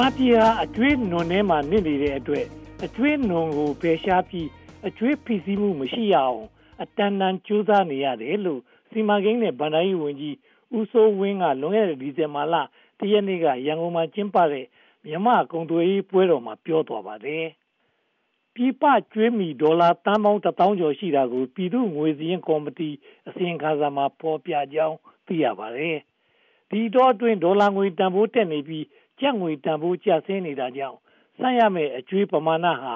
မြန်မာပြည်ဟာအကျွေးနွန်ထဲမှာနစ်နေတဲ့အတွက်အကျွေးနွန်ကိုဖယ်ရှားပြီးအကျွေးဖိစီးမှုမရှိရအောင်အတန်တန်ကြိုးစားနေရတယ်လို့စီမံကိန်းနဲ့ဗန္ဒာရေးဝန်ကြီးဦးစိုးဝင်းကလွန်ခဲ့တဲ့ဒီဇင်ဘာလတရက်နေ့ကရန်ကုန်မှာကျင်းပတဲ့မြန်မာကုန်သွယ်ရေးပွဲတော်မှာပြောသွားပါတယ်။ပြည်ပကျွေးမီဒေါ်လာတန်ပေါင်း1000ကျော်ရှိတာကိုပြည်သူ့ငွေစည်းကော်မတီအစီရင်ခံစာမှာဖော်ပြကြောင်းသိရပါတယ်။ဒီတော့အတွင်းဒေါ်လာငွေတန်ဖိုးတက်နေပြီး ကျပ်ငွေတန်ဖိုးကျဆင်းနေတာကြောင့်စမ်းရမယ့်အကျွေးပမာဏဟာ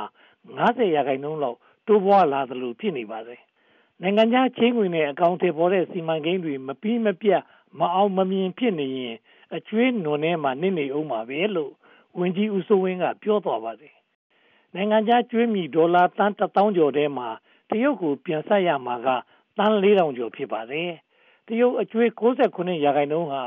90ရာခိုင်နှုန်းလောက်တိုးပွားလာသလိုဖြစ်နေပါတယ်။နိုင်ငံခြားချင်းငွေနဲ့အကောင့်တွေပေါ်တဲ့စီမံကိန်းတွေမပြီးမပြတ်မအောင်မမြင်ဖြစ်နေရင်အကျွေးနွန်ထဲမှာနစ်နေအောင်ပါပဲလို့ဝန်ကြီးဦးစိုးဝင်းကပြောသွားပါတယ်။နိုင်ငံခြားကျွေးမြီဒေါ်လာတန်း1000ကျော်ထဲမှာတရုတ်ကိုပြန်ဆက်ရမှာကတန်း4000ကျော်ဖြစ်ပါတယ်။တရုတ်အကျွေး69ရာခိုင်နှုန်းဟာ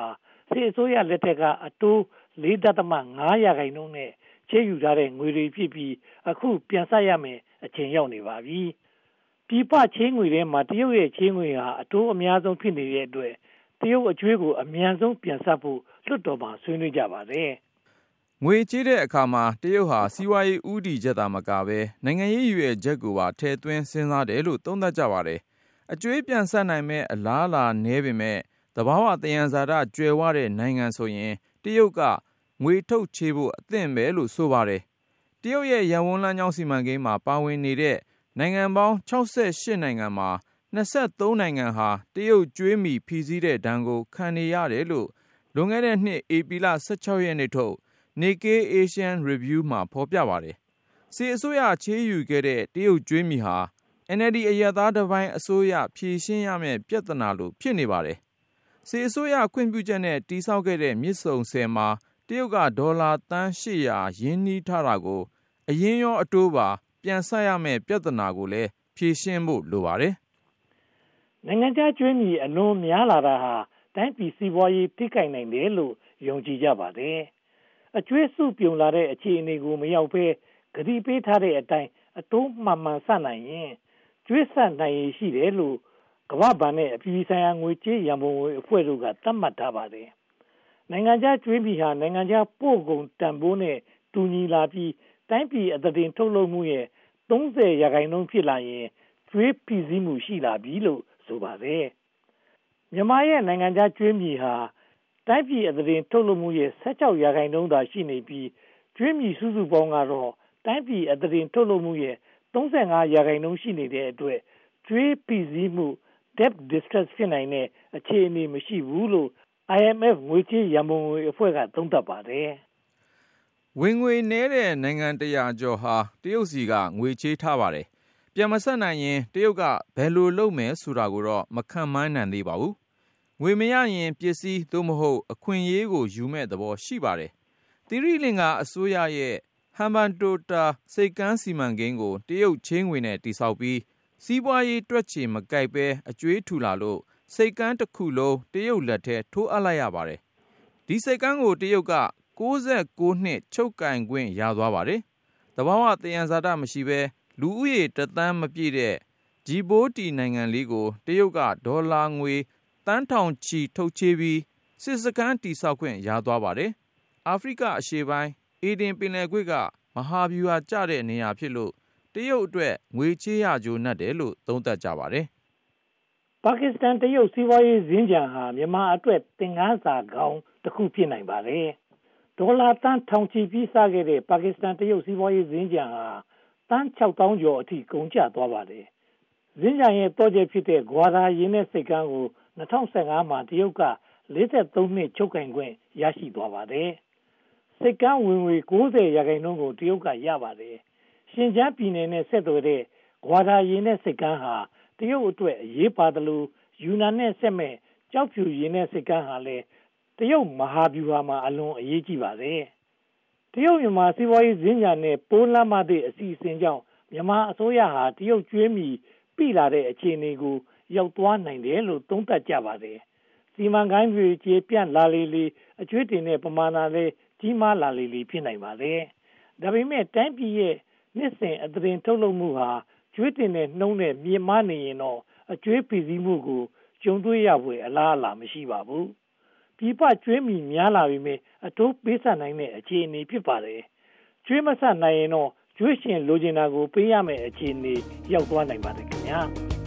စစ်အစိုးရလက်ထက်ကအတိုး 4.5ရာခိုင်နှုန်းနဲ့ချေးယူထားတဲ့ငွေတွေဖြစ်ပြီးအခုပြန်ဆက်ရမယ်အချိန်ရောက်နေပါပြီ။ပြည်ပချေးငွေထဲမှာတရုတ်ရဲ့ချေးငွေဟာအတိုးအများဆုံးဖြစ်နေတဲ့အတွက်တရုတ်အကျွေးကိုအမြန်ဆုံးပြန်ဆက်ဖို့လွှတ်တော်မှာဆွေးနွေးကြပါတယ်။ငွေချေးတဲ့အခါမှာတရုတ်ဟာစီးပွားရေးဥတီချက်သာမကပဲနိုင်ငံရေးရွယ်ချက်ကိုပါထည့်သွင်းစဉ်းစားတယ်လို့သုံးသပ်ကြပါတယ်။အကျွေးပြန်ဆက်နိုင်မဲ့အလားအလာနည်းပေမဲ့သဘာဝသယံဇာတကြွယ်ဝတဲ့နိုင်ငံဆိုရင် တရုတ်က ငွေထုတ်ချေးဖို့ အသင့်ပဲလို့ ဆိုပါတယ်။တရုတ်ရဲ့ရန်ဝန်းလမ်းကြောင်း စီမံကိန်းမှာ ပါဝင်နေတဲ့ နိုင်ငံပေါင်း68နိုင်ငံမှာ23နိုင်ငံဟာ တရုတ်ကြွေးမြီဖြီးစည်းတဲ့ဒဏ်ကို ခံနေရတယ်လို့ လွန်ခဲ့တဲ့နှစ် ဧပြီလ16ရက်နေ့ထုတ် Nikkei Asian Review မှာ ဖော်ပြပါတယ်။စီအစိုးရ ချေးယူခဲ့တဲ့ တရုတ်ကြွေးမြီဟာ NLD အရသားတပိုင်းအစိုးရ ဖြေရှင်းရမယ့် ပြဿနာလို ဖြစ်နေပါတယ်။ စီအစိုးရခွင့်ပြုချက်နဲ့တိစောက်ခဲ့တဲ့ မြစ်ဆုံဆယ်မှာ တရုတ်က ဒေါ်လာသန်း800ရင်းနှီးထားတာကို အရင်းရော အတိုးပါ ပြန်ဆပ်ရမယ့် ပြဿနာကိုလည်း ဖြေရှင်းဖို့ လိုပါတယ်။နိုင်ငံခြားကျွေးမြီ အလွန်များလာတာဟာ တိုင်းပြည်စီးပွားရေး ထိခိုက်နိုင်တယ်လို့ ယုံကြည်ကြပါတယ်။အကျွေးစုပြုံလာတဲ့ အခြေအနေကို မရောက်ဘဲဂတိပေးထားတဲ့အတိုင်း အတိုးမှန်မှန်ဆနိုင်ရင်ကျွေးဆက်နိုင်ရရှိတယ်လို့ ကမ္ဘာ့ဘဏ်နဲ့အပြည်ဆိုင်ရာငွေကြေးရန်ပုံငွေအဖွဲ့တို့ကသတ်မှတ်ထားပါတယ်နိုင်ငံခြားကျွေးပြည်ဟာနိုင်ငံခြားပို့ကုန်တန်ဖိုးနဲ့တူညီလာပြီးတိုင်းပြည်အသားတင်ထုတ်လုပ်မှုရဲ့30ရာခိုင်နှုန်းဖြစ်လာရင်ကျွေးပြည်စည်းမှုရှိလာပြီလို့ဆိုပါတယ်မြန်မာရဲ့နိုင်ငံခြားကျွေးမြေဟာတိုင်းပြည်အသားတင်ထုတ်လုပ်မှုရဲ့16ရာခိုင်နှုန်းသာရှိနေပြီးကျွေးမြေစုစုပေါင်းကတော့တိုင်းပြည်အသားတင်ထုတ်လုပ်မှုရဲ့35ရာခိုင်နှုန်းရှိနေတဲ့အတွက်ကျွေးပြည်စည်းမှု debt distress ဖြစ်နိုင်တဲ့အခြေအနေမရှိဘူးလို့ IMF ငွေကြေးရန်ပုံငွေအဖွဲ့ကသုံးသပ်ပါတယ်။ဝင်ငွေနည်းတဲ့နိုင်ငံတရာကျော်ဟာတရုတ်စီကငွေချေးထားပါတယ်။ပြန်မဆက်နိုင်ရင်တရုတ်ကဘယ်လိုလုပ်မယ်ဆိုတာကိုတော့မခန့်မှန်းနိုင်သေးပါဘူး။ငွေမရရင်ပစ္စည်းသို့မဟုတ်အခွင့်အရေးကိုယူမဲ့သဘောရှိပါတယ်။သီရိလင်္ကာအစိုးရရဲ့ဟမ်ဘန်တိုတာစိတ်ကမ်းစီမံကိန်းကိုတရုတ်ချင်းငွေနဲ့တိစောက်ပြီး စီးပွားရေးတွက်ချေမကိုက်ပဲ အကျွေးထူလာလို့စိတ်ကမ်းတစ်ခုလုံး တရုတ်လက်ထဲ ထိုးအပ်လိုက်ရပါတယ်။ဒီစိတ်ကမ်းကို တရုတ်က69နှစ် ချုပ်ကင်ခွင့်ရသွားပါတယ်။တဘာဝတယံဇာတ မရှိဘဲ လူဦးရေ တသန်းမပြည့်တဲ့ဂျီဘိုတီနိုင်ငံလေးကို တရုတ်က ဒေါ်လာငွေတန်းထောင်ချီ ထုတ်ချေးပြီး စစ်စခန်းတိဆောက်ခွင့် ရသွားပါတယ်။အာဖရိက အရှေ့ပိုင်း အေဒင်ပင်လယ်ကွေ့က မဟာဗျူဟာကျတဲ့ နေရာဖြစ်လို့ တရုတ်အတွက် ငွေချေးရကြိုးနှက်တယ်လို့ သုံးသပ်ကြပါတယ် ပါကစ္စတန်တရုတ် စီးပွားရေးစင်ကြံဟာ မြန်မာအတွက် သင်ခန်းစာကောင်းတစ်ခု ဖြစ်နိုင်ပါတယ်။ဒေါ်လာတန်းထောင်ချီပြီးစားခဲ့တဲ့ ပါကစ္စတန်တရုတ် စီးပွားရေးစင်ကြံဟာတန်း6000ကျော်အထိ ကုန်ကျသွားပါတယ်။စင်ကြံရဲ့တော့ကျဖြစ်တဲ့ ဂွာဒါရင်းနဲ့စိတ်ကန်းကို2015မှာ တရုတ်က43နှစ် ချုပ်ကင်ခွင့် ရရှိသွားပါတယ်။စိတ်ကန်းဝင်ငွေ90ရာခိုင်နှုန်းကို တရုတ်က ရပါတယ်။ ရှင်ကျန်းပြည်နယ်နဲ့ဆက်သွယ်တဲ့ဂွာဒါရင်းနဲ့စိတ်ကန်းဟာတရုတ်အတွက်အရေးပါသလိုယူနန်နဲ့ဆက်မဲ့ကျောက်ဖြူရင်းနဲ့စိတ်ကမ်းဟာလည်းတရုတ်မဟာဗျူဟာမှာအလွန်အရေးကြီးပါတယ်။တရုတ်မြန်မာစီးပွားရေးဈဉ္ညာနဲ့ပိုးလမ်းမသည့်အစီအစဉ်ကြောင့်မြန်မာအစိုးရဟာတရုတ်ကျွေးမီပြည်လာတဲ့အခြေအနေကိုရောက်သွားနိုင်တယ်လို့သုံးသပ်ကြပါတယ်။စီမံကိန်းတွေကျေပြန့်လာလေလေအကျွေးတင်တဲ့ပမာဏလည်းကြီးမားလာလေလေဖြစ်နိုင်ပါတယ်။ဒါပေမဲ့တိုင်းပြည်ရဲ့ နှစ်စဉ်အသွင်ထုတ်လုပ်မှုဟာကျွေးတင်တဲ့နှုံးနဲ့မြင့်မားနေရင်တော့အကျွေးဖိစီးမှုကိုကြုံတွေ့ရဖွယ်အလားအလာမရှိပါဘူးပြည်ပကြွေးမြီများလာပြီမဲ့အတိုးပေးဆပ်နိုင်တဲ့အခြေအနေဖြစ်ပါတယ်။ကြွေးမဆပ်နိုင်ရင်တော့ကြွေးရှင်လိုချင်တာကိုပေးရမယ့်အခြေအနေရောက်သွားနိုင်ပါတယ်ခင်ဗျာ။